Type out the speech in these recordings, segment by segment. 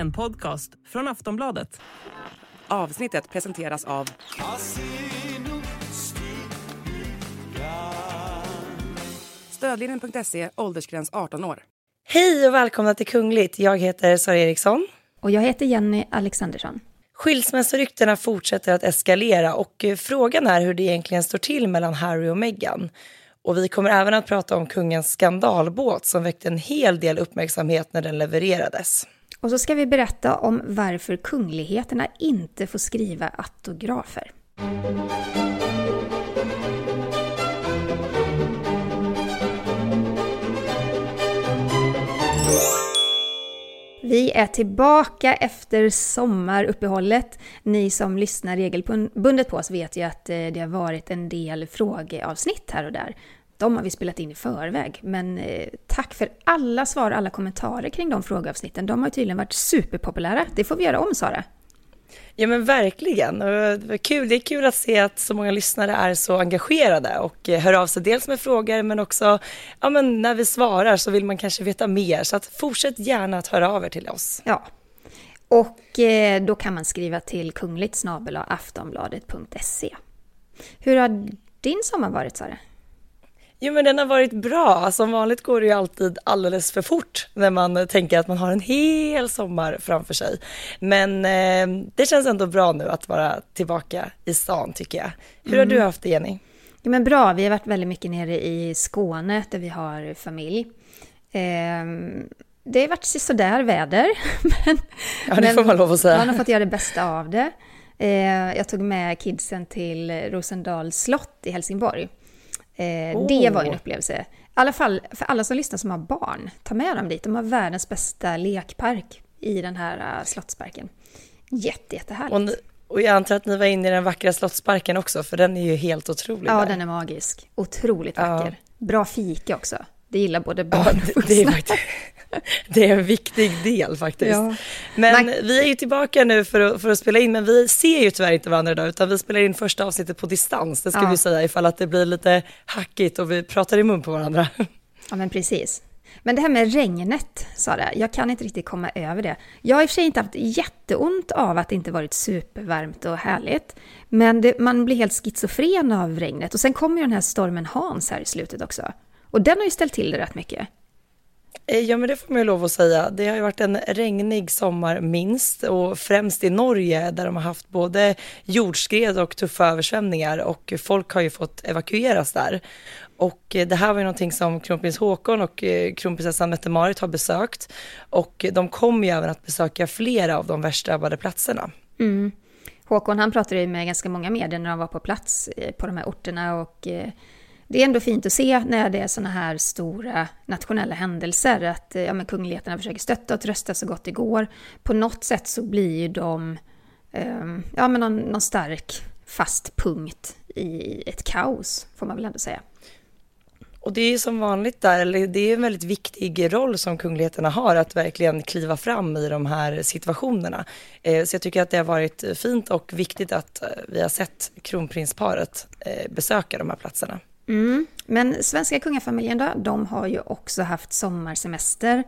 En podcast från Aftonbladet. Avsnittet presenteras av Stödlinjen.se, åldersgräns 18 år. Hej och välkomna till Kungligt. Jag heter Sara Eriksson. Och jag heter Jenny Alexandersson. Skilsmässoryktena fortsätter att eskalera och eh, frågan är hur det egentligen står till mellan Harry och Meghan. Och vi kommer även att prata om kungens skandalbåt som väckte en hel del uppmärksamhet när den levererades. Och så ska vi berätta om varför kungligheterna inte får skriva autografer. Vi är tillbaka efter sommaruppehållet. Ni som lyssnar regelbundet på oss vet ju att eh, det har varit en del frågeavsnitt här och där. De har vi spelat in i förväg, men eh, tack för alla svar och alla kommentarer kring de frågeavsnitten. De har tydligen varit superpopulära. Det får vi göra om, Sara. Ja men verkligen. Det, kul. det är kul att se att så många lyssnare är så engagerade och eh, hör av sig dels med frågor men också ja, men när vi svarar så vill man kanske veta mer. Så att fortsätt gärna att höra av er till oss. Ja. Och eh, då kan man skriva till kungligt aftonbladet.se. Hur har din sommar varit Sara? Jo men den har varit bra. Som vanligt går det ju alltid alldeles för fort när man tänker att man har en hel sommar framför sig. Men eh, det känns ändå bra nu att vara tillbaka i stan tycker jag. Hur har mm. du haft det Jenny? Jo men bra, vi har varit väldigt mycket nere i Skåne där vi har familj. Eh, det har varit sådär väder. men, ja det får man lov att säga. Man har fått göra det bästa av det. Eh, jag tog med kidsen till Rosendals slott i Helsingborg. Oh. Det var en upplevelse. I alla fall för alla som lyssnar som har barn, ta med dem dit. De har världens bästa lekpark i den här uh, slottsparken. Jätte, jättehärligt. Och, och jag antar att ni var inne i den vackra slottsparken också, för den är ju helt otrolig. Ja, där. den är magisk. Otroligt vacker. Ja. Bra fika också. Det gillar både barn och vuxna. Det är, det är en viktig del faktiskt. Ja. Men Man... vi är ju tillbaka nu för att, för att spela in, men vi ser ju tyvärr inte varandra idag, utan vi spelar in första avsnittet på distans. Det ska ja. vi säga ifall att det blir lite hackigt och vi pratar i mun på varandra. Ja, men precis. Men det här med regnet, Sara, jag kan inte riktigt komma över det. Jag har i och för sig inte haft jätteont av att det inte varit supervarmt och härligt. Men det, man blir helt schizofren av regnet. Och sen kommer ju den här stormen Hans här i slutet också. Och den har ju ställt till det rätt mycket. Eh, ja, men det får man ju lov att säga. Det har ju varit en regnig sommar minst och främst i Norge där de har haft både jordskred och tuffa översvämningar och folk har ju fått evakueras där. Och eh, det här var ju någonting som kronprins Håkon och eh, kronprinsessan Mette-Marit har besökt och de kommer ju även att besöka flera av de värst drabbade platserna. Mm. Håkon han pratade ju med ganska många medier när de var på plats på de här orterna och det är ändå fint att se när det är sådana här stora nationella händelser att eh, ja, men kungligheterna försöker stötta och trösta så gott det går. På något sätt så blir ju de um, ja, men någon, någon stark fast punkt i ett kaos, får man väl ändå säga. Och det är ju som vanligt där, eller det är en väldigt viktig roll som kungligheterna har att verkligen kliva fram i de här situationerna. Eh, så jag tycker att det har varit fint och viktigt att eh, vi har sett kronprinsparet besöka de här platserna. Mm. Men svenska kungafamiljen då, de har ju också haft sommarsemester.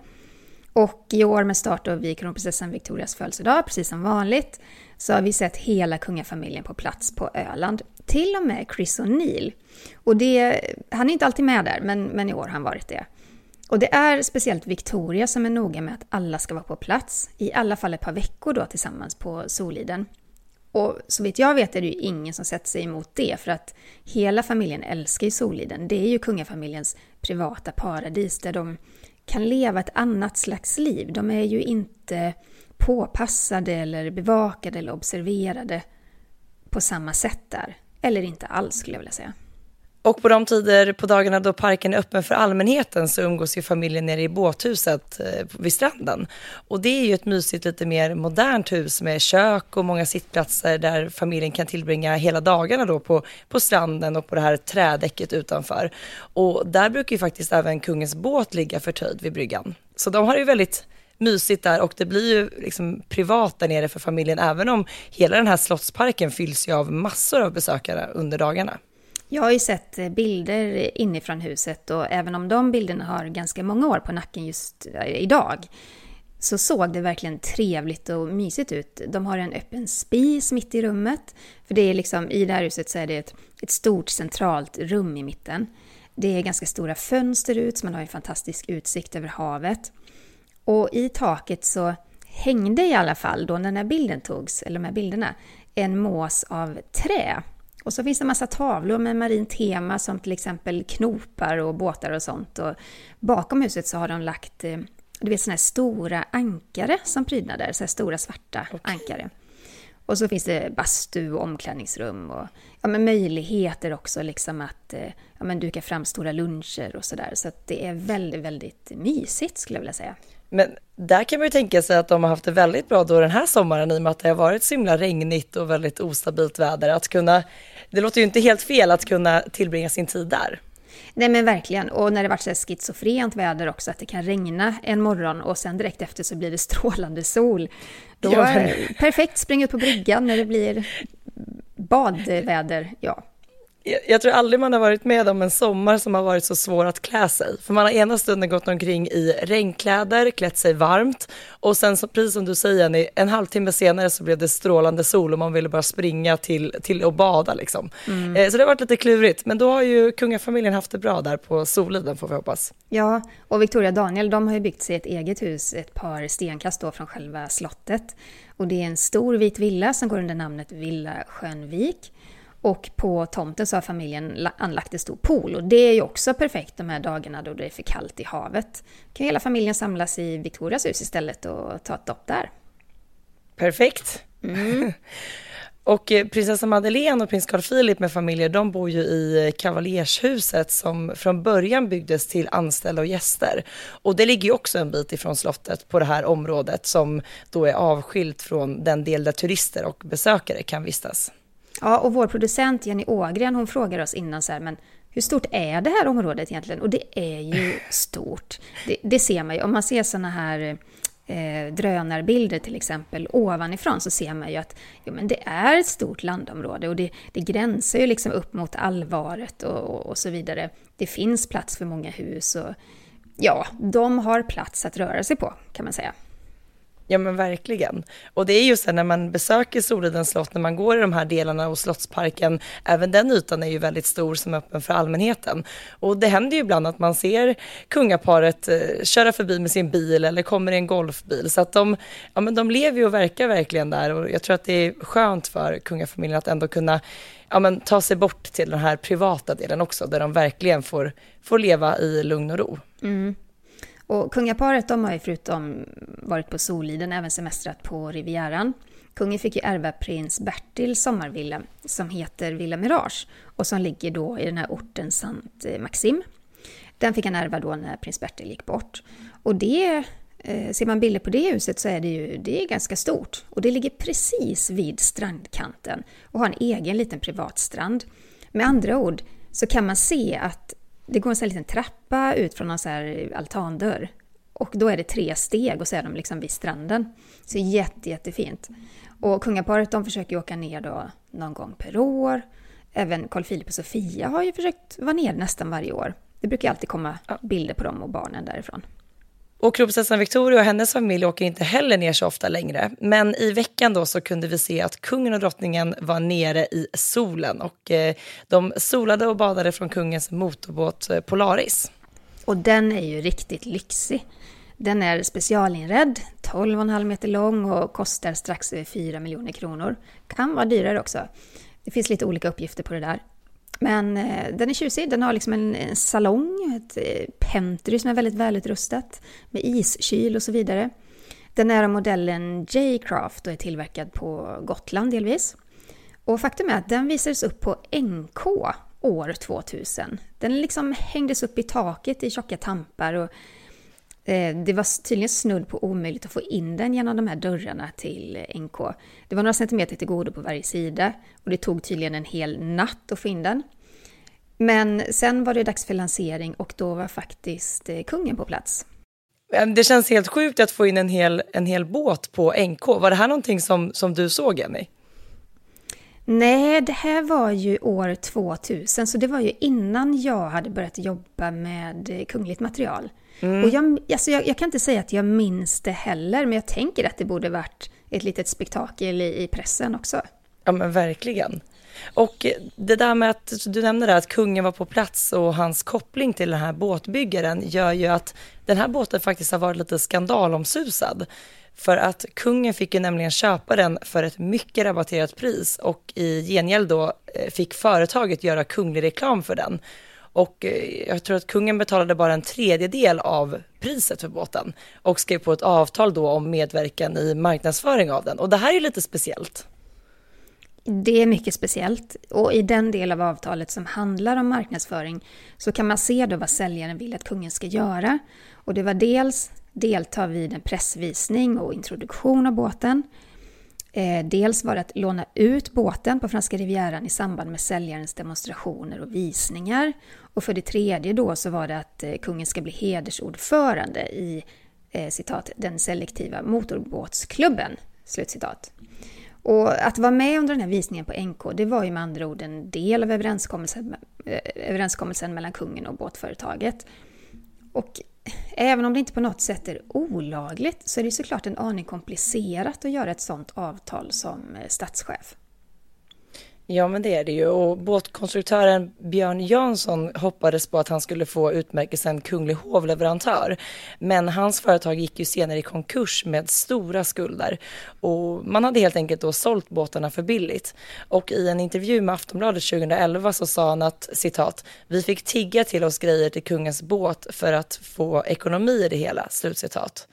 Och i år med start av vid kronprinsessan Victorias födelsedag, precis som vanligt, så har vi sett hela kungafamiljen på plats på Öland. Till och med Chris O'Neill. Och det, han är inte alltid med där, men, men i år har han varit det. Och det är speciellt Victoria som är noga med att alla ska vara på plats, i alla fall ett par veckor då tillsammans på Soliden. Och så vitt jag vet är det ju ingen som sätter sig emot det, för att hela familjen älskar ju Soliden. Det är ju kungafamiljens privata paradis där de kan leva ett annat slags liv. De är ju inte påpassade eller bevakade eller observerade på samma sätt där. Eller inte alls skulle jag vilja säga. Och på de tider på dagarna då parken är öppen för allmänheten så umgås ju familjen nere i båthuset eh, vid stranden. Och det är ju ett mysigt, lite mer modernt hus med kök och många sittplatser där familjen kan tillbringa hela dagarna då på, på stranden och på det här trädäcket utanför. Och där brukar ju faktiskt även kungens båt ligga förtöjd vid bryggan. Så de har ju väldigt mysigt där och det blir ju liksom privat där nere för familjen även om hela den här slottsparken fylls ju av massor av besökare under dagarna. Jag har ju sett eh, bilder inifrån huset och även om de bilderna har ganska många år på nacken just eh, idag så såg det verkligen trevligt och mysigt ut. De har en öppen spis mitt i rummet. För det är liksom, i det här huset så är det ett, ett stort centralt rum i mitten. Det är ganska stora fönster ut, så man har en fantastisk utsikt över havet. Och i taket så hängde i alla fall, då när den här bilden togs, eller de här bilderna, en mås av trä. Och så finns det en massa tavlor med marint tema som till exempel knopar och båtar och sånt. Och bakom huset så har de lagt eh, du vet sådana här stora ankare som prydnader, så här stora svarta okay. ankare. Och så finns det bastu och omklädningsrum och ja, men möjligheter också liksom att eh, ja, men duka fram stora luncher och sådär. Så att det är väldigt, väldigt mysigt skulle jag vilja säga. Men där kan man ju tänka sig att de har haft det väldigt bra då den här sommaren i och med att det har varit så himla regnigt och väldigt ostabilt väder. Att kunna, det låter ju inte helt fel att kunna tillbringa sin tid där. Nej men verkligen, och när det varit så schizofrent väder också, att det kan regna en morgon och sen direkt efter så blir det strålande sol. Då ja, perfekt, springa ut på bryggan när det blir badväder, ja jag tror aldrig man har varit med om en sommar som har varit så svår att klä sig. För man har ena stunden gått omkring i regnkläder, klätt sig varmt och sen så, precis som du säger Jenny, en halvtimme senare så blev det strålande sol och man ville bara springa till, till och bada liksom. Mm. Eh, så det har varit lite klurigt, men då har ju kungafamiljen haft det bra där på Soliden får vi hoppas. Ja, och Victoria och Daniel de har ju byggt sig ett eget hus ett par stenkast då från själva slottet. Och det är en stor vit villa som går under namnet Villa Skönvik. Och på tomten så har familjen anlagt en stor pool och det är ju också perfekt de här dagarna då det är för kallt i havet. kan hela familjen samlas i Victorias hus istället och ta ett dopp där. Perfekt! Mm. och eh, prinsessa Madeleine och prins Carl Philip med familjer, de bor ju i kavaljershuset som från början byggdes till anställda och gäster. Och det ligger ju också en bit ifrån slottet på det här området som då är avskilt från den del där turister och besökare kan vistas. Ja, och vår producent Jenny Ågren hon frågar oss innan så här, men hur stort är det här området egentligen? Och det är ju stort. Det, det ser man ju. Om man ser sådana här eh, drönarbilder till exempel ovanifrån så ser man ju att jo, men det är ett stort landområde och det, det gränsar ju liksom upp mot allvaret och, och, och så vidare. Det finns plats för många hus och ja, de har plats att röra sig på kan man säga. Ja men verkligen. Och det är ju så när man besöker Solidens slott, när man går i de här delarna och Slottsparken, även den ytan är ju väldigt stor som är öppen för allmänheten. Och det händer ju ibland att man ser kungaparet eh, köra förbi med sin bil eller kommer i en golfbil. Så att de, ja men de lever ju och verkar verkligen där och jag tror att det är skönt för kungafamiljen att ändå kunna ja, men, ta sig bort till den här privata delen också, där de verkligen får, får leva i lugn och ro. Mm. Och kungaparet de har ju förutom varit på Soliden även semestrat på Rivieran. Kungen fick ju ärva prins Bertils sommarvilla som heter Villa Mirage och som ligger då i den här orten Sant Maxim. Den fick han ärva då när prins Bertil gick bort. Och det, eh, ser man bilder på det huset så är det ju det är ganska stort. Och det ligger precis vid strandkanten och har en egen liten privat strand. Med andra ord så kan man se att det går en sån liten trappa ut från någon så här altandörr. Och då är det tre steg och så är de liksom vid stranden. Så jätte, jättefint. Och kungaparet de försöker åka ner då någon gång per år. Även Carl Philip och Sofia har ju försökt vara ner nästan varje år. Det brukar alltid komma bilder på dem och barnen därifrån. Och kronprinsessan Victoria och hennes familj åker inte heller ner så ofta längre. Men i veckan då så kunde vi se att kungen och drottningen var nere i solen och eh, de solade och badade från kungens motorbåt eh, Polaris. Och den är ju riktigt lyxig. Den är specialinredd, 12,5 meter lång och kostar strax över 4 miljoner kronor. Kan vara dyrare också. Det finns lite olika uppgifter på det där. Men eh, den är tjusig. Den har liksom en, en salong, ett eh, pentry som är väldigt välutrustat med iskyl och så vidare. Den är av modellen J-Craft och är tillverkad på Gotland delvis. Och faktum är att den visades upp på NK år 2000. Den liksom hängdes upp i taket i tjocka tampar och det var tydligen snudd på omöjligt att få in den genom de här dörrarna till NK. Det var några centimeter till godo på varje sida och det tog tydligen en hel natt att få in den. Men sen var det dags för lansering och då var faktiskt eh, kungen på plats. Det känns helt sjukt att få in en hel, en hel båt på NK. Var det här någonting som, som du såg, Jenny? Nej, det här var ju år 2000, så det var ju innan jag hade börjat jobba med eh, kungligt material. Och jag, alltså jag, jag kan inte säga att jag minns det heller, men jag tänker att det borde varit ett litet spektakel i, i pressen också. Ja men verkligen. Och det där med att du nämnde där att kungen var på plats och hans koppling till den här båtbyggaren gör ju att den här båten faktiskt har varit lite skandalomsusad. För att kungen fick ju nämligen köpa den för ett mycket rabatterat pris och i gengäld då eh, fick företaget göra kunglig reklam för den. Och eh, jag tror att kungen betalade bara en tredjedel av priset för båten och skrev på ett avtal då om medverkan i marknadsföring av den. Och det här är ju lite speciellt. Det är mycket speciellt och i den del av avtalet som handlar om marknadsföring så kan man se då vad säljaren vill att kungen ska göra. Och det var dels delta vid en pressvisning och introduktion av båten. Eh, dels var det att låna ut båten på franska rivieran i samband med säljarens demonstrationer och visningar. Och för det tredje då så var det att eh, kungen ska bli hedersordförande i eh, citat, den selektiva motorbåtsklubben. Slutcitat. Och att vara med under den här visningen på NK, det var ju med andra ord en del av överenskommelsen, eh, överenskommelsen mellan kungen och båtföretaget. Och även om det inte på något sätt är olagligt så är det såklart en aning komplicerat att göra ett sådant avtal som eh, statschef. Ja, men det är det ju. Och båtkonstruktören Björn Jansson hoppades på att han skulle få utmärkelsen kunglig hovleverantör. Men hans företag gick ju senare i konkurs med stora skulder. Och man hade helt enkelt då sålt båtarna för billigt. Och i en intervju med Aftonbladet 2011 så sa han att citat, vi fick tigga till oss grejer till kungens båt för att få ekonomi i det hela, slutcitat.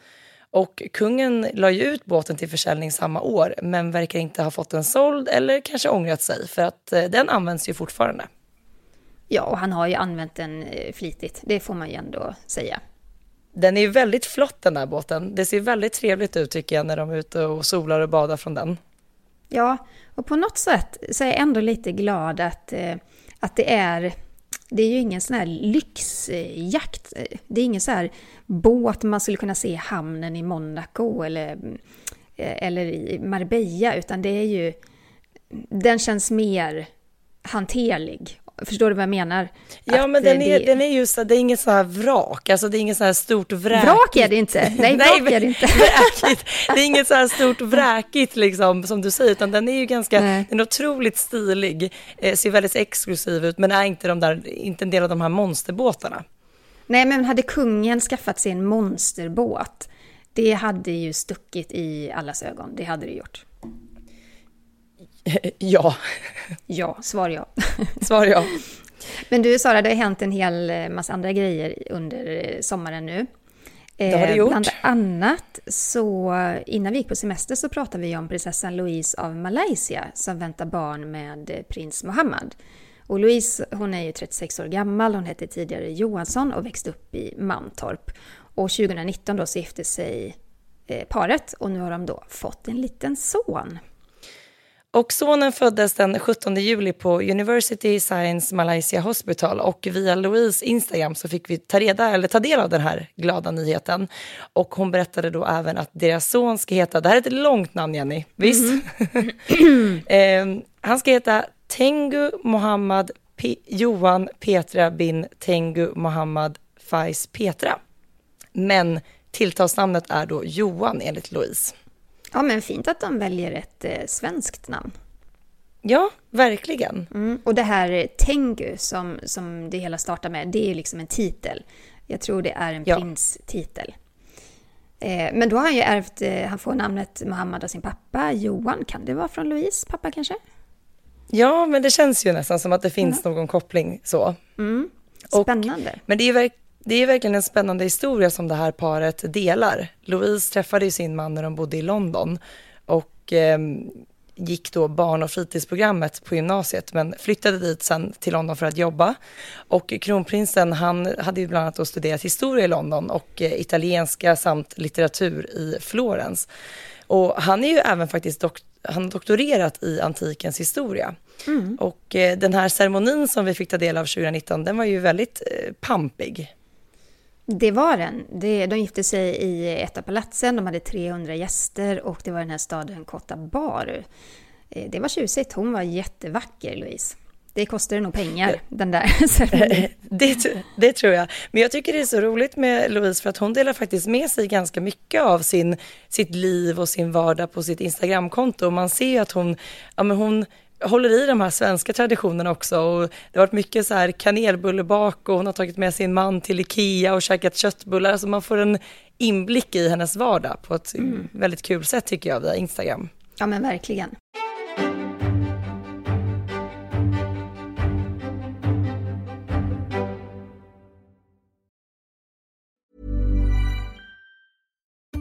Och kungen la ju ut båten till försäljning samma år men verkar inte ha fått den såld eller kanske ångrat sig för att eh, den används ju fortfarande. Ja, och han har ju använt den eh, flitigt, det får man ju ändå säga. Den är ju väldigt flott den där båten. Det ser väldigt trevligt ut tycker jag när de är ute och solar och badar från den. Ja, och på något sätt så är jag ändå lite glad att, eh, att det är det är ju ingen sån här lyxjakt. Det är ingen så här båt man skulle kunna se i hamnen i Monaco eller, eh, eller i Marbella, utan det är ju... Den känns mer hanterlig. Förstår du vad jag menar? Ja, att men den är, det, den är ju så, det är inget så här vrak, alltså det är inget så här stort vräkigt. Vrak är det inte! Nej, vrak Nej, är det inte. Vräkigt. Det är inget så här stort vräkigt liksom, som du säger, utan den är ju ganska, Nej. den är otroligt stilig, eh, ser väldigt exklusiv ut, men är inte, de där, inte en del av de här monsterbåtarna. Nej, men hade kungen skaffat sig en monsterbåt, det hade ju stuckit i allas ögon. Det hade det gjort. Ja, Ja, svar ja. svar ja. Men du Sara, det har hänt en hel eh, massa andra grejer under eh, sommaren nu. Det har det Eh, gjort. Bland annat så innan vi gick på semester så pratade vi om prinsessan Louise av Malaysia som väntar barn med prins Mohammed. Och Louise hon är ju 36 år gammal, hon hette tidigare Johansson och växte upp i Mantorp. Och 2019 då så gifte sig paret och nu har de då fått en liten son. Och sonen föddes den 17 juli på University Science Malaysia Hospital och via Louise Instagram så fick vi ta, reda, eller ta del av den här glada nyheten. Och hon berättade då även att deras son ska heta, det här är ett långt namn Jenny, visst? eh, han ska heta Tengu Mohammad P- Johan Petra bin Tengu Mohammad Faiz Petra. Men tilltalsnamnet är då Johan enligt Louise. Ja men fint att de väljer ett eh, svenskt namn. Ja, verkligen. Mm. Och det här Tengu som, som det hela startar med, det är liksom en titel. Jag tror det är en Ja. prinstitel. Eh, men då har han ju ärvt, eh, han får namnet Mohammed av sin pappa, Johan. Kan det vara från Louise pappa kanske? Ja, men det känns ju nästan som att det finns någon koppling så. Och- Spännande. Men det är ju verk- det är verkligen en spännande historia som det här paret delar. Louise träffade sin man när de bodde i London och ehm, gick då barn och fritidsprogrammet på gymnasiet men flyttade dit sen till London för att jobba. Och kronprinsen han hade ju bland annat studerat historia i London och eh, italienska samt litteratur i Florens. Och han är ju även faktiskt dok- han har doktorerat i antikens historia. Och eh, den här ceremonin som vi fick ta del av 2019, den var ju väldigt eh, pampig. Det var den. De gifte sig i ett av palatsen, de hade 300 gäster och det var den här staden Cotabaru. Eh, det var tjusigt. Hon var jättevacker, Louise. Det kostade nog pengar, den där ceremonin. det, det tror jag. Men jag tycker det är så roligt med Louise för att hon delar faktiskt med sig ganska mycket av sin, sitt liv och sin vardag på sitt Instagramkonto. Och man ser ju att hon, ja men hon håller i de här svenska traditionerna också och det har varit mycket så här kanelbullebak och hon har tagit med sin man till Ikea och käkat köttbullar. Alltså man får en inblick i hennes vardag på ett mm. väldigt kul sätt tycker jag via Instagram. Ja men verkligen.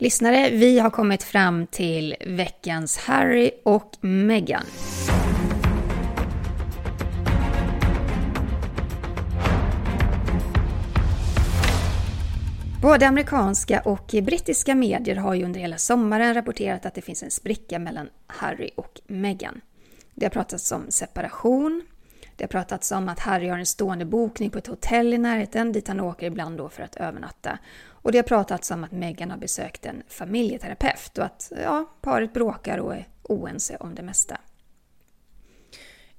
Lyssnare, vi har kommit fram till veckans Harry och Meghan. Både amerikanska och brittiska medier har ju under hela sommaren rapporterat att det finns en spricka mellan Harry och Meghan. Det har pratats om separation, det har pratats om att Harry har en stående bokning på ett hotell i närheten dit han åker ibland då för att övernatta. Och det har pratats om att Meghan har besökt en familjeterapeut och att ja, paret bråkar och är oense om det mesta.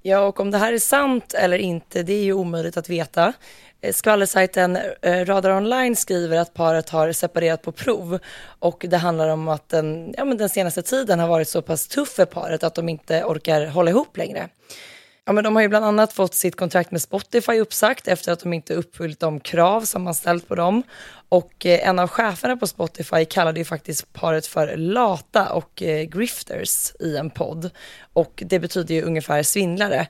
Ja, och om det här är sant eller inte, det är ju omöjligt att veta. Eh, skvallersajten eh, Radar Online skriver att paret har separerat på prov och det handlar om att den, ja, men den senaste tiden har varit så pass tuff för paret att de inte orkar hålla ihop längre. Ja, men de har ju bland annat fått sitt kontrakt med Spotify uppsagt efter att de inte uppfyllt de krav som man ställt på dem. Och eh, en av cheferna på Spotify kallade ju faktiskt paret för lata och eh, grifters i en podd. Och det betyder ju ungefär svindlare.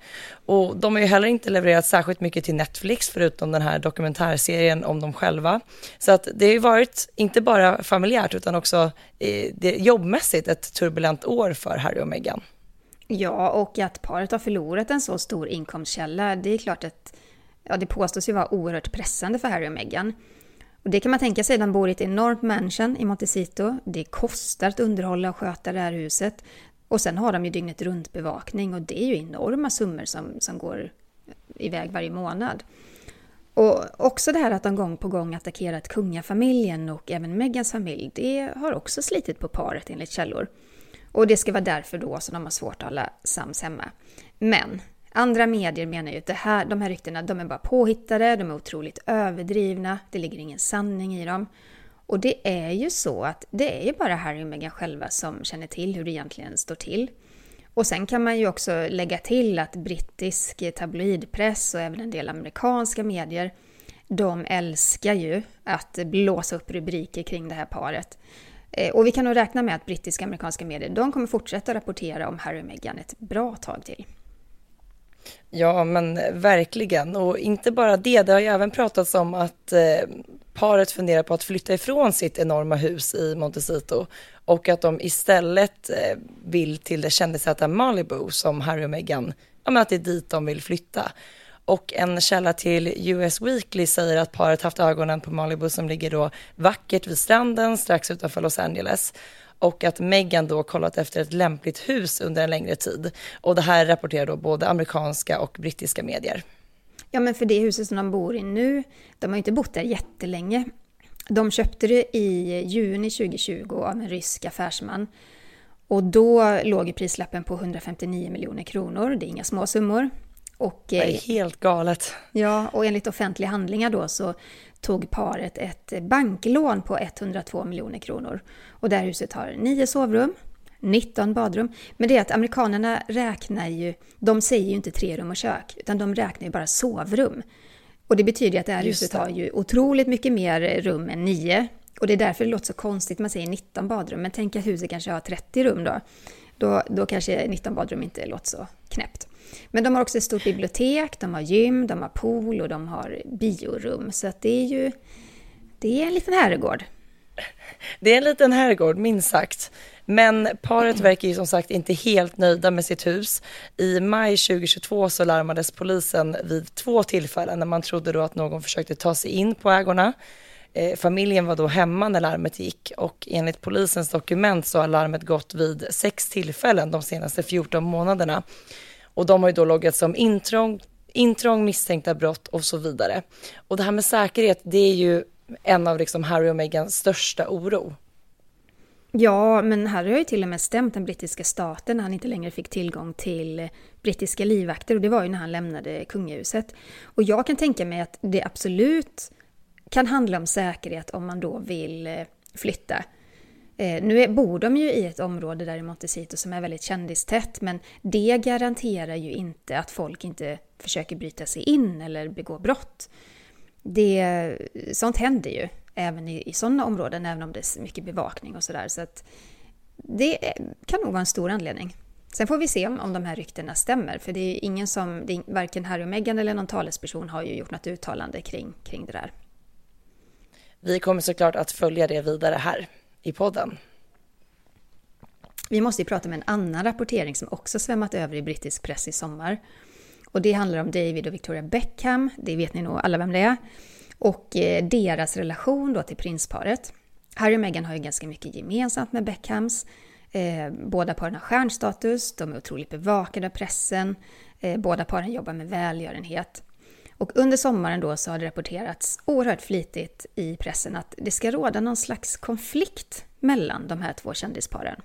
Och de har ju heller inte levererat särskilt mycket till Netflix förutom den här dokumentärserien om dem själva. Så att det har ju varit, inte bara familjärt utan också eh, jobbmässigt, ett turbulent år för Harry och Meghan. Ja, och att paret har förlorat en så stor inkomstkälla, det är klart att ja, det påstås ju vara oerhört pressande för Harry och Meghan. Och det kan man tänka sig, de bor i ett enormt mansion i Montecito. Det kostar att underhålla och sköta det här huset. Och sen har de ju dygnet runt bevakning och det är ju enorma summor som, som går iväg varje månad. Och också det här att de gång på gång attackerat kungafamiljen och även Megans familj, det har också slitit på paret enligt källor. Och det ska vara därför då som de har svårt att hålla sams hemma. Men andra medier menar ju att det här, de här ryktena de är bara påhittade, de är otroligt överdrivna, det ligger ingen sanning i dem. Och det är ju så att det är ju bara Harry och Meghan själva som känner till hur det egentligen står till. Och sen kan man ju också lägga till att brittisk tabloidpress och även en del amerikanska medier, de älskar ju att blåsa upp rubriker kring det här paret. Eh, och vi kan nog räkna med att brittiska och amerikanska medier de kommer fortsätta rapportera om Harry och Meghan ett bra tag till. Ja, men verkligen. Och inte bara det, det har ju även pratats om att eh, paret funderar på att flytta ifrån sitt enorma hus i Montecito och att de istället eh, vill till det kändisäta Malibu som Harry och Meghan, ja men att det är dit de vill flytta. Och en källa till US Weekly säger att paret haft ögonen på Malibu som ligger då vackert vid stranden strax utanför Los Angeles och att Meghan då kollat efter ett lämpligt hus under en längre tid. Och det här rapporterar då både amerikanska och brittiska medier. Ja, men för det huset som de bor i nu, de har ju inte bott där jättelänge. De köpte det i juni 2020 av en rysk affärsman. Och då låg prislappen på 159 miljoner kronor. Det är inga små summor. Och, det är eh, helt galet. Ja, och enligt offentliga handlingar då så tog paret ett banklån på 102 miljoner kronor. Och det här huset har nio sovrum, 19 badrum. Men det är att amerikanerna räknar ju, de säger ju inte tre rum och kök, utan de räknar ju bara sovrum. Och det betyder att det här Just huset det. har ju otroligt mycket mer rum än nio. Och det är därför det låter så konstigt, man säger 19 badrum. Men tänk att huset kanske har 30 rum då. Då, då kanske 19 badrum inte låter så knäppt. Men de har också ett stort bibliotek, de har gym, de har pool och de har biorum. Så att det är ju det är en liten herrgård. det är en liten herrgård, minst sagt. Men paret verkar ju som sagt inte helt nöjda med sitt hus. I maj 2022 så larmades polisen vid två tillfällen när man trodde då att någon försökte ta sig in på ägorna. Eh, familjen var då hemma när larmet gick och enligt polisens dokument så har larmet gått vid sex tillfällen de senaste 14 månaderna. Och de har ju då loggats som intrång, intrång, misstänkta brott och så vidare. Och det här med säkerhet, det är ju en av liksom Harry och Meghans största oro. Ja, men Harry har ju till och med stämt den brittiska staten när han inte längre fick tillgång till brittiska livvakter och det var ju när han lämnade kungahuset. Och jag kan tänka mig att det absolut kan handla om säkerhet om man då vill eh, flytta. Eh, nu bor de ju i ett område där i Montecito som är väldigt kändistätt men det garanterar ju inte att folk inte försöker bryta sig in eller begå brott. Det, sånt händer ju även i, i sådana områden, även om det är mycket bevakning och sådär. Så att det kan nog vara en stor anledning. Sen får vi se om, om de här ryktena stämmer, för det är ingen som, det är, varken Harry och Meghan eller någon talesperson har ju gjort något uttalande kring, kring det där. Vi kommer såklart att följa det vidare här i podden. Vi måste ju prata med en annan rapportering som också svämmat över i brittisk press i sommar. Och det handlar om David och Victoria Beckham, det vet ni nog alla vem det är och eh, deras relation då till prinsparet. Harry och Meghan har ju ganska mycket gemensamt med Beckhams. Eh, båda paren har stjärnstatus, de är otroligt bevakade av pressen, eh, båda paren jobbar med välgörenhet. Och under sommaren då så har det rapporterats oerhört flitigt i pressen att det ska råda någon slags konflikt mellan de här två kändisparen.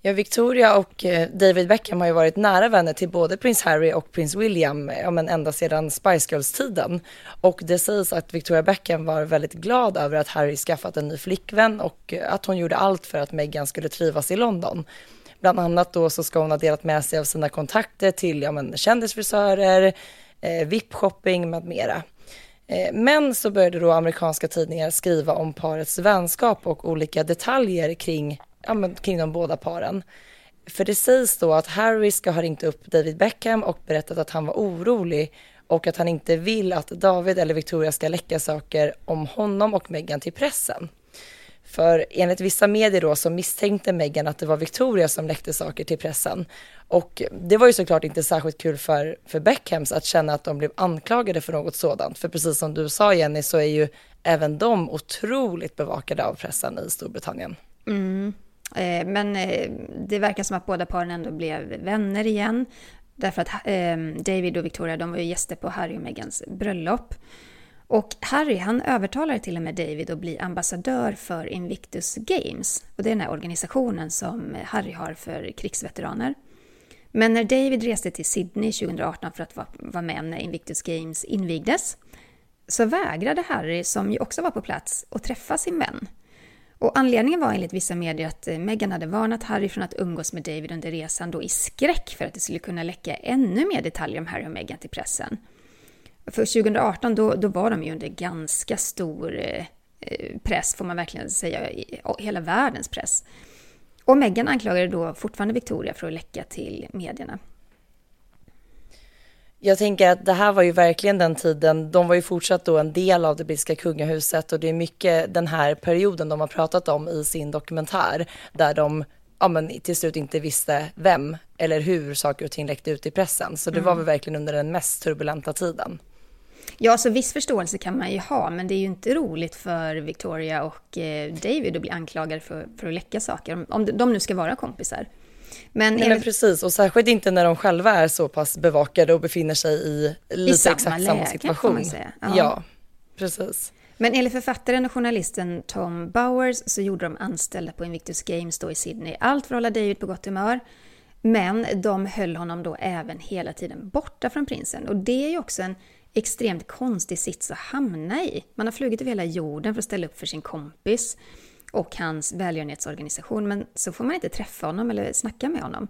Ja, Victoria och eh, David Beckham har ju varit nära vänner till både prins Harry och prins William, eh, ja, men ända sedan Spice Girls-tiden. Och det sägs att Victoria Beckham var väldigt glad över att Harry skaffat en ny flickvän och eh, att hon gjorde allt för att Meghan skulle trivas i London. Bland annat då så ska hon ha delat med sig av sina kontakter till ja, men, kändisfrisörer, eh, VIP-shopping med mera. Eh, men så började då amerikanska tidningar skriva om parets vänskap och olika detaljer kring ja, men, kring de båda paren. För det sägs då att Harry ska ha ringt upp David Beckham och berättat att han var orolig och att han inte vill att David eller Victoria ska läcka saker om honom och Meghan till pressen. För enligt vissa medier då så misstänkte Meghan att det var Victoria som läckte saker till pressen. Och det var ju såklart inte särskilt kul för, för Beckhams att känna att de blev anklagade för något sådant. För precis som du sa Jenny så är ju även de otroligt bevakade av pressen i Storbritannien. Mm. Eh, men eh, det verkar som att båda paren ändå blev vänner igen. Därför att eh, David och Victoria de var ju gäster på Harry och Meghans bröllop. Och Harry han övertalade till och med David att bli ambassadör för Invictus Games. Och det är den här organisationen som Harry har för krigsveteraner. Men när David reste till Sydney 2018 för att vara med när Invictus Games invigdes så vägrade Harry, som ju också var på plats, att träffa sin vän. Och anledningen var enligt vissa medier att eh, Meghan hade varnat Harry från att umgås med David under resan då i skräck för att det skulle kunna läcka ännu mer detaljer om Harry och Meghan till pressen. För 2018 då, då var de ju under ganska stor eh, eh press, får man verkligen säga, hela världens press. Och Meghan anklagade då fortfarande Victoria för att läcka till medierna. Jag tänker att det här var ju verkligen den tiden, de var ju fortsatt då en del av det brittiska kungahuset och det är mycket den här perioden de har pratat om i sin dokumentär där de ja, men till slut inte visste vem eller hur saker och ting läckte ut i pressen. Så det mm. var väl verkligen under den mest turbulenta tiden. Ja, så viss förståelse kan man ju ha, men det är ju inte roligt för Victoria och eh, David att bli anklagade för, för att läcka saker, om de nu ska vara kompisar. Men, Nej, men precis, och särskilt inte när de själva är så pass bevakade och befinner sig i lite I samma exakt läge, samma situation. Ja. ja, precis. Men enligt författaren och journalisten Tom Bowers så gjorde de anställda på Invictus Games då i Sydney allt för att hålla David på gott humör. Men de höll honom då även hela tiden borta från prinsen. Och det är ju också en extremt konstig sits att hamna i. Man har flugit över hela jorden för att ställa upp för sin kompis och hans välgörenhetsorganisation, men så får man inte träffa honom eller snacka med honom.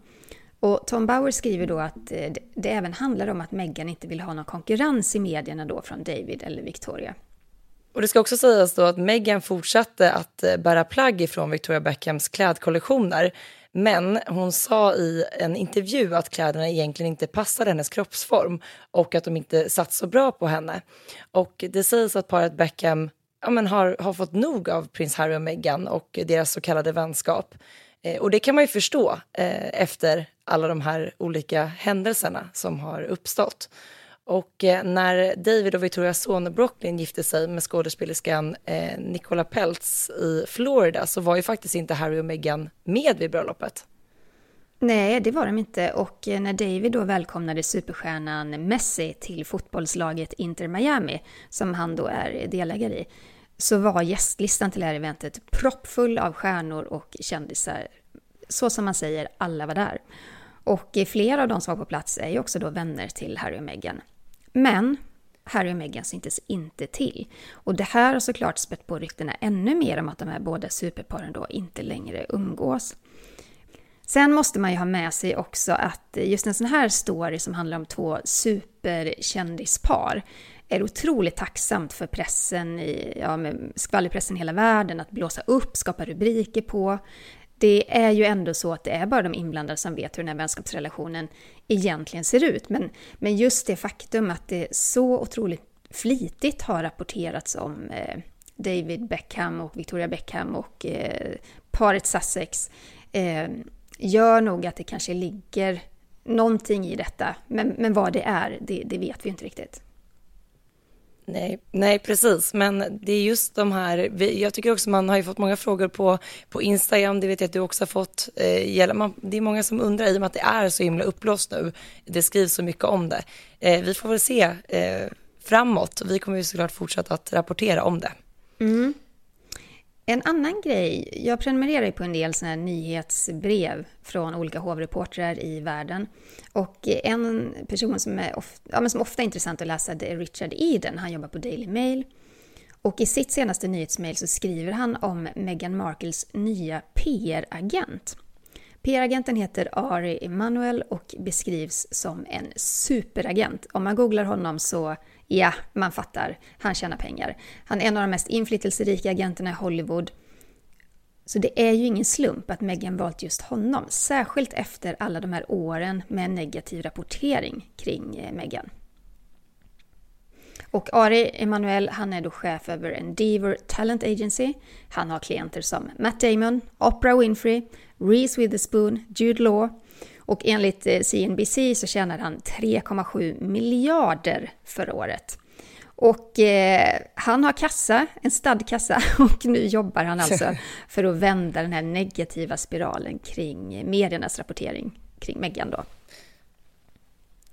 Och Tom Bauer skriver då att eh, det även handlar om att Meghan inte vill ha någon konkurrens i medierna då från David eller Victoria. Och det ska också sägas då att Meghan fortsatte att eh, bära plagg ifrån Victoria Beckhams klädkollektioner. Men hon sa i en intervju att kläderna egentligen inte passade hennes kroppsform och att de inte satt så bra på henne. Och det sägs att paret Beckham ja, men har, har fått nog av prins Harry och Meghan och deras så kallade vänskap. Eh, och det kan man ju förstå eh, efter alla de här olika händelserna som har uppstått. Och eh, när David och Victorias son Brooklyn gifte sig med skådespelerskan eh, Nicola Peltz i Florida så var ju faktiskt inte Harry och Meghan med vid bröllopet. Nej, det var de inte. Och eh, när David då välkomnade superstjärnan Messi till fotbollslaget Inter Miami, som han då är delägare i, så var gästlistan till det här eventet proppfull av stjärnor och kändisar. Så som man säger, alla var där. Och eh, flera av de som var på plats är ju också då vänner till Harry och Meghan. Men Harry och Meghan syntes inte till. Och det här har såklart spett på ryktena ännu mer om att de här båda superparen då inte längre umgås. Sen måste man ju ha med sig också att just en sån här story som handlar om två superkändispar är otroligt tacksamt för pressen, i, ja, med skvallerpressen i hela världen, att blåsa upp, skapa rubriker på. Det är ju ändå så att det är bara de inblandade som vet hur den här vänskapsrelationen egentligen ser ut. Men, men just det faktum att det så otroligt flitigt har rapporterats om eh, David Beckham och Victoria Beckham och eh, paret Sussex eh, gör nog att det kanske ligger någonting i detta. Men, men vad det är, det, det vet vi inte riktigt. Nej, nej, precis. Men det är just de här, jag tycker också man har ju fått många frågor på, på Instagram, det vet jag att du också har fått. Eh, man, det är många som undrar i och med att det är så himla uppblåst nu. Det skrivs så mycket om det. Eh, vi får väl se eh, framåt. Vi kommer ju såklart fortsätta att rapportera om det. Mm. En annan grej, jag prenumererar ju på en del såna nyhetsbrev från olika hovreportrar i världen. Och en person som är ofta, ja, men som ofta är intressant att läsa det är Richard Eden, han jobbar på Daily Mail. Och i sitt senaste nyhetsmail så skriver han om Meghan Markles nya PR-agent. PR-agenten heter Ari Emanuel och beskrivs som en superagent. Om man googlar honom så Ja, man fattar. Han tjänar pengar. Han är en av de mest inflytelserika agenterna i Hollywood. Så det är ju ingen slump att Meghan valt just honom, särskilt efter alla de här åren med negativ rapportering kring eh, Meghan. Och Ari Emanuel, han är då chef över Endeavor Talent Agency. Han har klienter som Matt Damon, Oprah Winfrey, Reese Witherspoon, Jude Law och enligt CNBC eh, så tjänade han 3,7 miljarder förra året. Och eh, han har kassa, en stadkassa, och nu jobbar han alltså för att vända den här negativa spiralen kring mediernas rapportering kring Meghan då.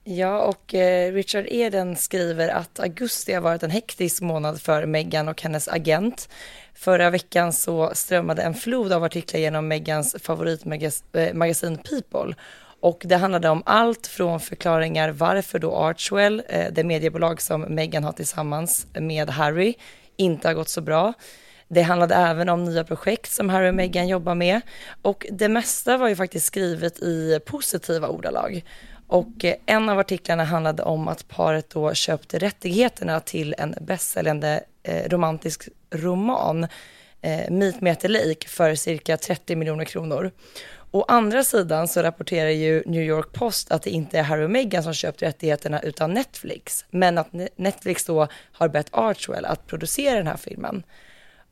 Ja, och eh, Richard Eden skriver att augusti har varit en hektisk månad för Meghan och hennes agent. Förra veckan så strömmade en flod av artiklar genom Meghans favoritmagasin eh, People och det handlade om allt från förklaringar varför då Archwell, eh, det mediebolag som Meghan har tillsammans med Harry, inte har gått så bra. Det handlade även om nya projekt som Harry och Meghan jobbar med och det mesta var ju faktiskt skrivet i positiva ordalag. Och eh, en av artiklarna handlade om att paret då köpte rättigheterna till en bästsäljande eh, romantisk roman, eh, Meet Me at the Lake, för cirka 30 miljoner kronor. Å andra sidan så rapporterar ju New York Post att det inte är Harry och Meghan som köpt rättigheterna utan Netflix, men att Netflix då har bett Archwell att producera den här filmen.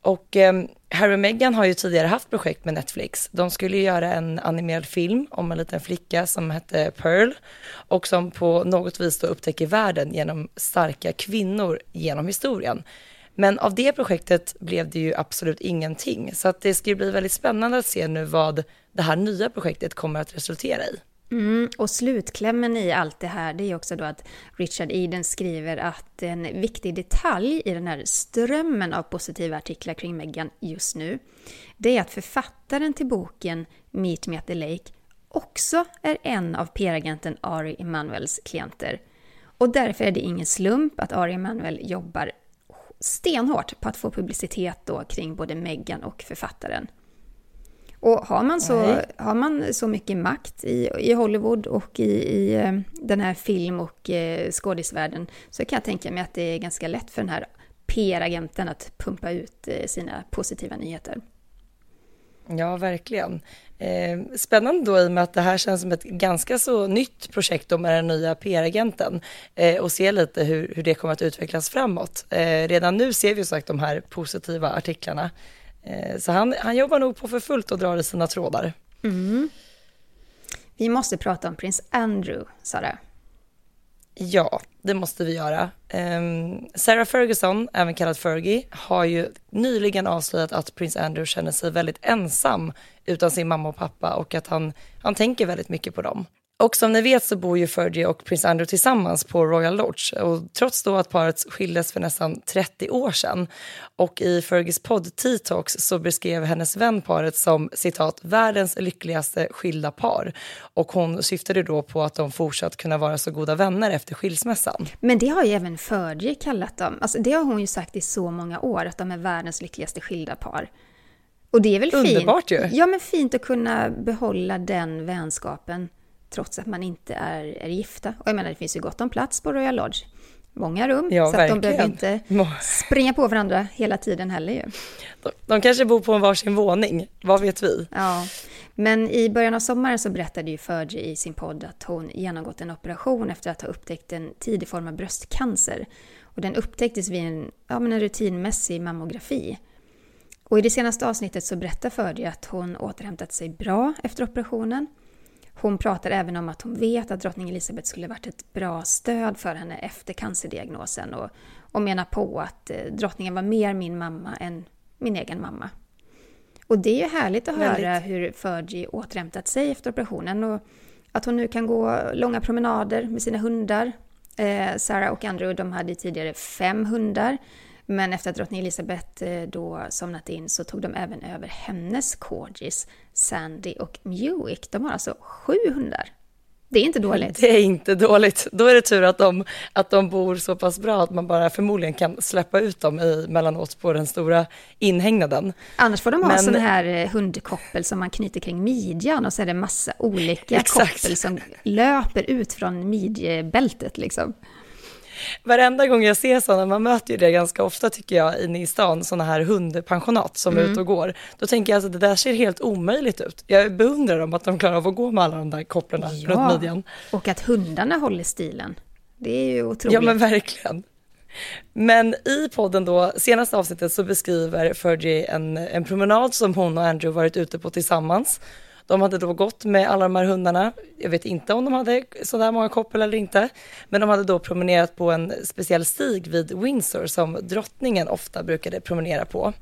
Och eh, Harry och Meghan har ju tidigare haft projekt med Netflix. De skulle göra en animerad film om en liten flicka som hette Pearl och som på något vis då upptäcker världen genom starka kvinnor genom historien. Men av det projektet blev det ju absolut ingenting, så att det ska ju bli väldigt spännande att se nu vad det här nya projektet kommer att resultera i. Mm, och slutklämmen i allt det här det är också då att Richard Eden skriver att en viktig detalj i den här strömmen av positiva artiklar kring Meghan just nu, det är att författaren till boken Meet Me at the Lake också är en av PR-agenten Ari Emanuels klienter. Och därför är det ingen slump att Ari Emanuel jobbar stenhårt på att få publicitet då kring både Meghan och författaren. Och har man så, har man så mycket makt i, i Hollywood och i, i eh, den här film och eh, skådisvärlden så kan jag tänka mig att det är ganska lätt för den här PR-agenten att pumpa ut eh, sina positiva nyheter. Ja, verkligen. Eh, spännande då i och med att det här känns som ett ganska så nytt projekt då med den nya PR-agenten eh, och se lite hur, hur det kommer att utvecklas framåt. Eh, redan nu ser vi ju sagt de här positiva artiklarna. Eh, så han, han jobbar nog på för fullt och drar i sina trådar. Mm. Vi måste prata om prins Andrew, Sara. Ja, det måste vi göra. Um, Sarah Ferguson, även kallad Fergie, har ju nyligen avslöjat att prins Andrew känner sig väldigt ensam utan sin mamma och pappa och att han, han tänker väldigt mycket på dem. Och som ni vet så bor ju Fergie och prins Andrew tillsammans på Royal Lodge och trots då att paret skildes för nästan 30 år sedan och i Fergies podd T-Talks så beskrev hennes vän paret som citat världens lyckligaste skilda par och hon syftade då på att de fortsatt kunna vara så goda vänner efter skilsmässan. Men det har ju även Fergie kallat dem, alltså det har hon ju sagt i så många år att de är världens lyckligaste skilda par. Och det är väl Underbart fint? ju! Ja men fint att kunna behålla den vänskapen trots att man inte är, är gifta. Och jag menar, det finns ju gott om plats på Royal Lodge. Många rum, ja, så att de behöver inte springa på varandra hela tiden heller ju. De, de kanske bor på en varsin våning, vad vet vi? Ja, men i början av sommaren så berättade ju Fergie i sin podd att hon genomgått en operation efter att ha upptäckt en tidig form av bröstcancer. Och den upptäcktes vid en, ja, men en rutinmässig mammografi. Och i det senaste avsnittet så berättar Fergie att hon återhämtat sig bra efter operationen hon pratar även om att hon vet att drottning Elizabeth skulle varit ett bra stöd för henne efter cancerdiagnosen och, och menar på att eh, drottningen var mer min mamma än min egen mamma. Och det är ju härligt att Väldigt. höra hur Fergie återhämtat sig efter operationen och att hon nu kan gå långa promenader med sina hundar. Eh, Sarah och Andrew de hade tidigare fem hundar men efter att drottning Elizabeth eh, då somnat in så tog de även över hennes corgis, Sandy och Mewick. De har alltså sju hundar. Det är inte dåligt. Det är inte dåligt. Då är det tur att de, att de bor så pass bra att man bara förmodligen kan släppa ut dem i, mellanåt på den stora inhägnaden. Annars får de ha Men... sån här eh, hundkoppel som man knyter kring midjan och så är det massa olika Exakt. koppel som löper ut från midjebältet liksom. Varenda gång jag ser sådana, man möter ju det ganska ofta tycker jag inne i stan, sådana här hundpensionat som mm. är ute och går. Då tänker jag att det där ser helt omöjligt ut. Jag beundrar dem att de klarar av att gå med alla de där kopplen ja, runt midjan. och att hundarna håller stilen. Det är ju otroligt. Ja men verkligen. Men i podden då, senaste avsnittet så beskriver Fergie en, en promenad som hon och Andrew varit ute på tillsammans. De hade då gått med alla de här hundarna. Jag vet inte om de hade sådär många koppel eller inte, men de hade då promenerat på en speciell stig vid Windsor som drottningen ofta brukade promenera på.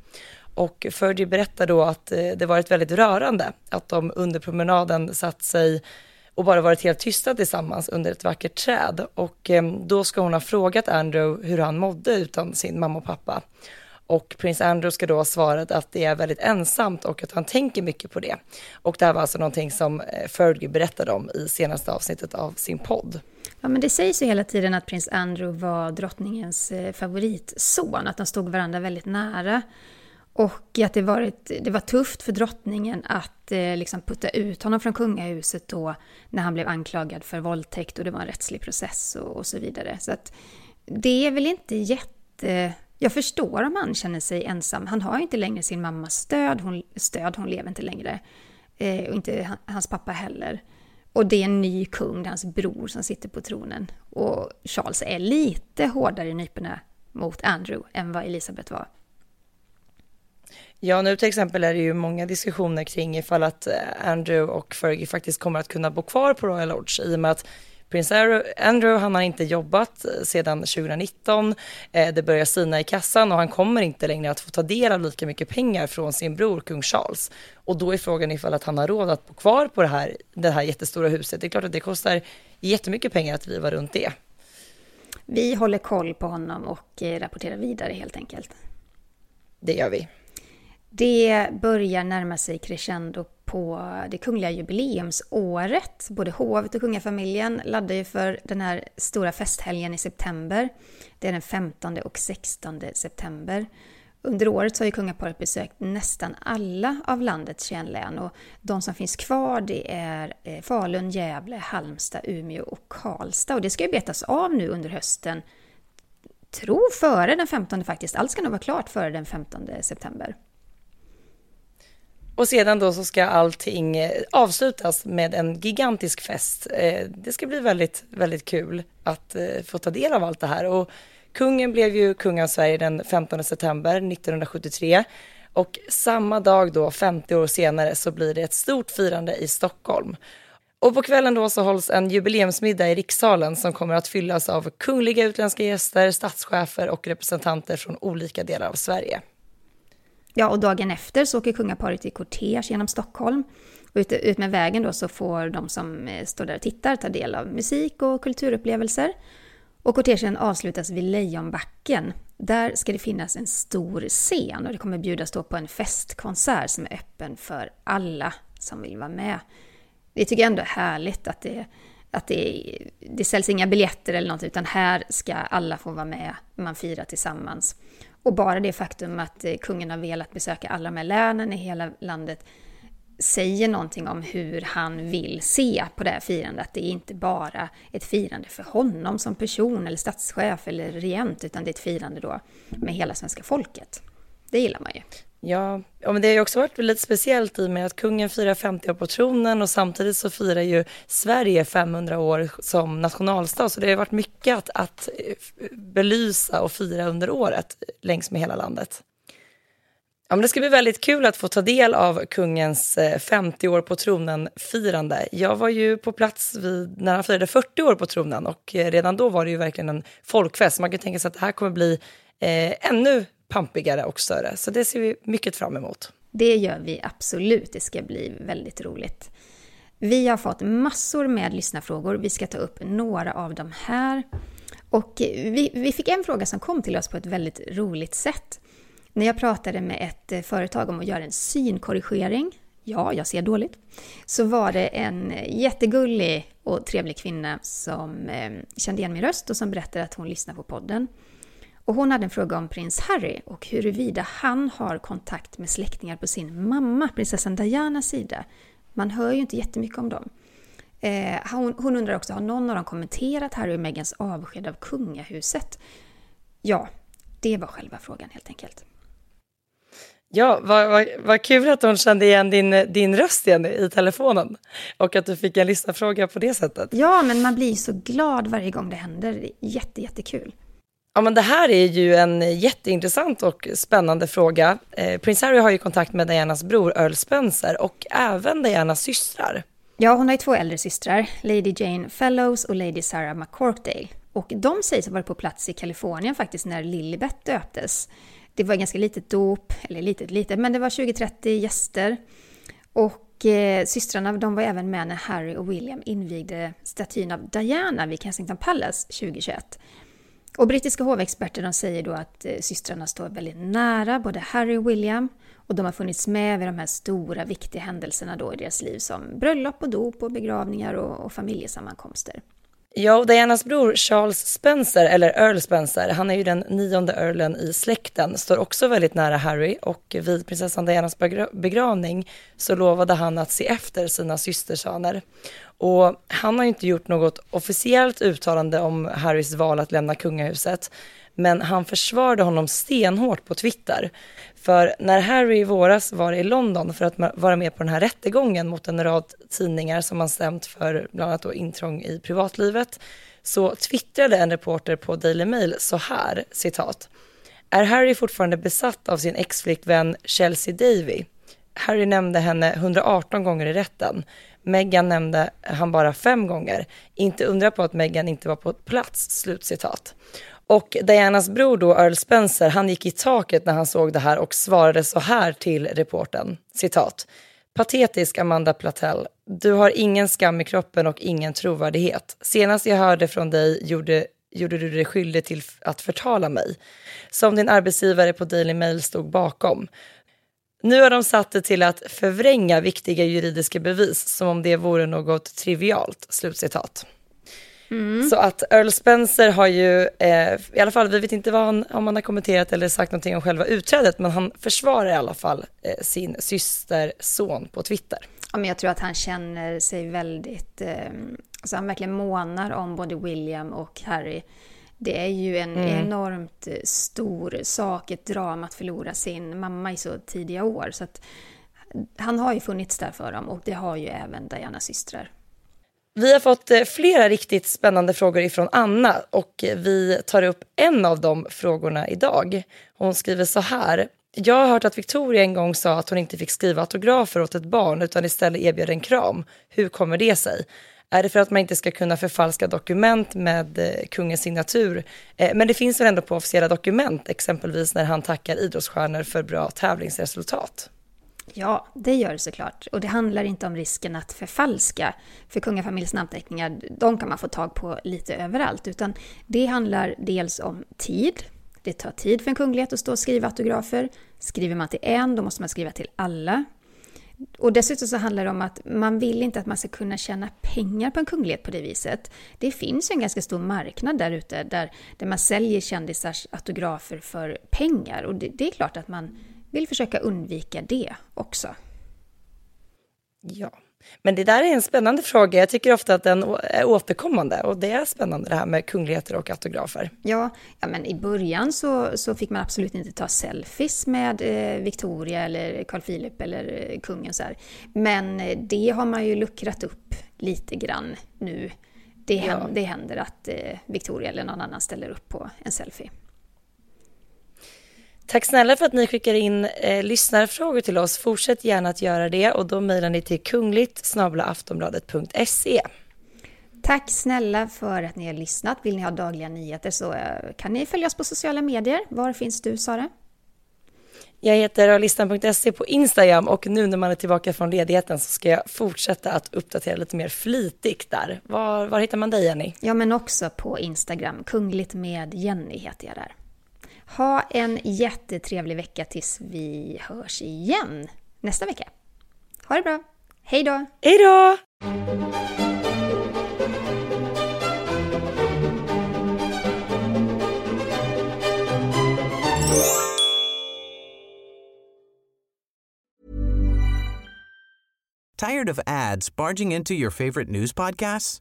Och Fergie berättar då att eh, det varit väldigt rörande att de under promenaden satt sig och bara varit helt tysta tillsammans under ett vackert träd. Och eh, då ska hon ha frågat Andrew hur han mådde utan sin mamma och pappa. Och prins Andrew ska då ha svarat att det är väldigt ensamt och att han tänker mycket på det. Och det här var alltså någonting som eh, Fergie berättade om i senaste avsnittet av sin podd. Ja, men det sägs ju hela tiden att prins Andrew var drottningens eh, favoritson, att de stod varandra väldigt nära. Och att det, varit, det var tufft för drottningen att eh, liksom putta ut honom från kungahuset då när han blev anklagad för våldtäkt och det var en rättslig process och, och så vidare. Så att det är väl inte jätte jag förstår om han känner sig ensam. Han har inte längre sin mammas stöd, hon, stöd, hon lever inte längre. Eh, och inte hans pappa heller. Och det är en ny kung, det är hans bror som sitter på tronen. Och Charles är lite hårdare i nyporna mot Andrew än vad Elisabeth var. Ja, nu till exempel är det ju många diskussioner kring ifall att eh, Andrew och Fergie faktiskt kommer att kunna bo kvar på Royal Lodge i och med att Prins Andrew, han har inte jobbat eh, sedan 2019. Eh, det börjar sina i kassan och han kommer inte längre att få ta del av lika mycket pengar från sin bror kung Charles. Och då är frågan ifall att han har råd att bo kvar på det här, det här jättestora huset. Det är klart att det kostar jättemycket pengar att driva runt det. Vi håller koll på honom och eh, rapporterar vidare helt enkelt. Det gör vi. Det börjar närma sig crescendo på det kungliga jubileumsåret. Både hovet och kungafamiljen laddar ju för den här stora festhelgen i september. Det är den 15 och 16 september. Under året så har ju kungaparet besökt nästan alla av landets 21 län och de som finns kvar det är eh, Falun, Gävle, Halmstad, Umeå och Karlstad. Och det ska ju betas av nu under hösten. Tro före den 15 faktiskt. Allt ska nog vara klart före den 15 september. Och sedan då så ska allting eh, avslutas med en gigantisk fest. Eh, det ska bli väldigt, väldigt kul att eh, få ta del av allt det här. Och kungen blev ju kung av Sverige den 15 september 1973. Och samma dag då, 50 år senare, så blir det ett stort firande i Stockholm. Och på kvällen då så hålls en jubileumsmiddag i rikssalen som kommer att fyllas av kungliga utländska gäster, statschefer och representanter från olika delar av Sverige. Ja, och dagen efter så åker kungaparet i kortege genom Stockholm. Och ut, ut med vägen då så får de som eh, står där och tittar ta del av musik och kulturupplevelser. Och kortegen avslutas vid Lejonbacken. Där ska det finnas en stor scen och det kommer bjudas då på en festkonsert som är öppen för alla som vill vara med. Det tycker jag ändå är härligt att det, att det, det säljs inga biljetter eller något utan här ska alla få vara med, man firar tillsammans. Och bara det faktum att eh, kungen har velat besöka alla de här länen i hela landet säger någonting om hur han vill se på det här firandet. Det är inte bara ett firande för honom som person eller statschef eller regent, utan det är ett firande då med hela svenska folket. Det gillar man ju. Ja, men det har ju också varit lite speciellt i och med att kungen firar 50 år på tronen och samtidigt så firar ju Sverige 500 år som nationalstat. Så det har varit mycket att, att eh, belysa och fira under året längs med hela landet. Ja, men det ska bli väldigt kul att få ta del av kungens eh, 50 år på tronen-firande. Jag var ju på plats vid, när han firade 40 år på tronen och eh, redan då var det ju verkligen en folkfest. Man kan tänka sig att det här kommer bli eh, ännu pampigare och större. Så det ser vi mycket fram emot. Det gör vi absolut. Det ska bli väldigt roligt. Vi har fått massor med lyssnarfrågor. Vi ska ta upp några av dem här. Och vi, vi fick en fråga som kom till oss på ett väldigt roligt sätt. När jag pratade med ett eh, företag om att göra en synkorrigering, ja, jag ser dåligt, så var det en jättegullig och trevlig kvinna som eh, kände igen min röst och som berättade att hon lyssnar på podden. Och hon hade en fråga om prins Harry och huruvida han har kontakt med släktingar på sin mamma, prinsessan Dianas sida. Man hör ju inte jättemycket om dem. Eh, hon, hon, undrar också, har någon av dem kommenterat Harry och Megans avsked av kungahuset? Ja, det var själva frågan helt enkelt. Ja, vad, vad, vad kul att hon kände igen din, din röst igen i telefonen och att du fick en lyssnarfråga på det sättet. Ja, men man blir så glad varje gång det händer. Det är jätte, jättekul. Ja, men det här är ju en jätteintressant och spännande fråga. Eh, Prins Harry har ju kontakt med Dianas bror Earl Spencer och även Dianas systrar. Ja, hon har ju två äldre systrar, Lady Jane Fellows och Lady Sarah McCorkdale. Och de sägs ha varit på plats i Kalifornien faktiskt när Lilibet döptes. Det var ganska litet dop, eller litet litet, men det var 20-30 gäster. Och eh, systrarna de var även med när Harry och William invigde statyn av Diana vid Kensington Palace 2021. Och brittiska hovexperter de säger då att eh, systrarna står väldigt nära både Harry och William och de har funnits med vid de här stora viktiga händelserna då i deras liv som bröllop och dop och begravningar och, och familjesammankomster. Ja, och Dianas bror Charles Spencer, eller Earl Spencer, han är ju den nionde earlen i släkten, står också väldigt nära Harry och vid prinsessan Dianas begravning så lovade han att se efter sina systersöner. Och han har inte gjort något officiellt uttalande om Harrys val att lämna kungahuset, men han försvarade honom stenhårt på Twitter. För när Harry i våras var i London för att vara med på den här rättegången mot en rad tidningar som han stämt för bland annat då intrång i privatlivet, så twittrade en reporter på Daily Mail så här, citat. Är Harry fortfarande besatt av sin exflickvän Chelsea Davy? Harry nämnde henne 118 gånger i rätten. Meghan nämnde han bara fem gånger. Inte undra på att Meghan inte var på plats." Slutcitat. Och Dianas bror då, Earl Spencer, han gick i taket när han såg det här och svarade så här till reporten. Citat. Patetisk Amanda Platell. Du har ingen skam i kroppen och ingen trovärdighet. Senast jag hörde från dig gjorde, gjorde du dig skyldig till att förtala mig. Som din arbetsgivare på Daily Mail stod bakom. Nu har de satt det till att förvränga viktiga juridiska bevis som om det vore något trivialt. Slutcitat. Mm. Så att Earl Spencer har ju, eh, i alla fall, vi vet inte vad han, om han har kommenterat eller sagt någonting om själva utträdet, men han försvarar i alla fall eh, sin systerson på Twitter. Ja, men jag tror att han känner sig väldigt, eh, alltså han verkligen månar om både William och Harry. Det är ju en mm. enormt stor sak, ett drama att förlora sin mamma i så tidiga år. Så att han har ju funnits där för dem och det har ju även Dianas systrar. Vi har fått eh, flera riktigt spännande frågor ifrån Anna och eh, vi tar upp en av de frågorna idag. Hon skriver så här. Jag har hört att Victoria en gång sa att hon inte fick skriva autografer åt ett barn utan istället erbjöd en kram. Hur kommer det sig? Är det för att man inte ska kunna förfalska dokument med eh, kungens signatur? Men det finns väl ändå på officiella dokument, exempelvis när han tackar idrottsstjärnor för bra tävlingsresultat. Ja, det gör det såklart. Och det handlar inte om risken att förfalska. För kungafamiljens namnteckningar, de kan man få tag på lite överallt. Utan det handlar dels om tid. Det tar tid för en kunglighet att stå och skriva autografer. Skriver man till en, då måste man skriva till alla. Och dessutom så handlar det om att man vill inte att man ska kunna tjäna pengar på en kunglighet på det viset. Det finns ju en ganska stor marknad där ute där, där man säljer kändisars autografer för pengar. Och det, det är klart att man vill försöka undvika det också. Ja, men det där är en spännande fråga. Jag tycker ofta att den är återkommande och det är spännande det här med kungligheter och autografer. Ja, ja men i början så, så fick man absolut inte ta selfies med eh, Victoria eller Carl Philip eller eh, kungen så här. Men eh, det har man ju luckrat upp lite grann nu. Det, ja. händer, det händer att eh, Victoria eller någon annan ställer upp på en selfie. Tack snälla för att ni skickar in eh, lyssnarfrågor till oss. Fortsätt gärna att göra det och då mejlar ni till kungligt aftonbladet.se. Tack snälla för att ni har lyssnat. Vill ni ha dagliga nyheter så eh, kan ni följa oss på sociala medier. Var finns du Sara? Jag heter listan.se på Instagram och nu när man är tillbaka från ledigheten så ska jag fortsätta att uppdatera lite mer flitigt där. Var, var hittar man dig Jenny? Ja men också på Instagram, kungligt med Jenny heter jag där. Ha en jättetrevlig vecka tills vi hörs igen nästa vecka. Ha det bra. Hej då! Hej då! Tired of ads barging into your favorite news podcasts?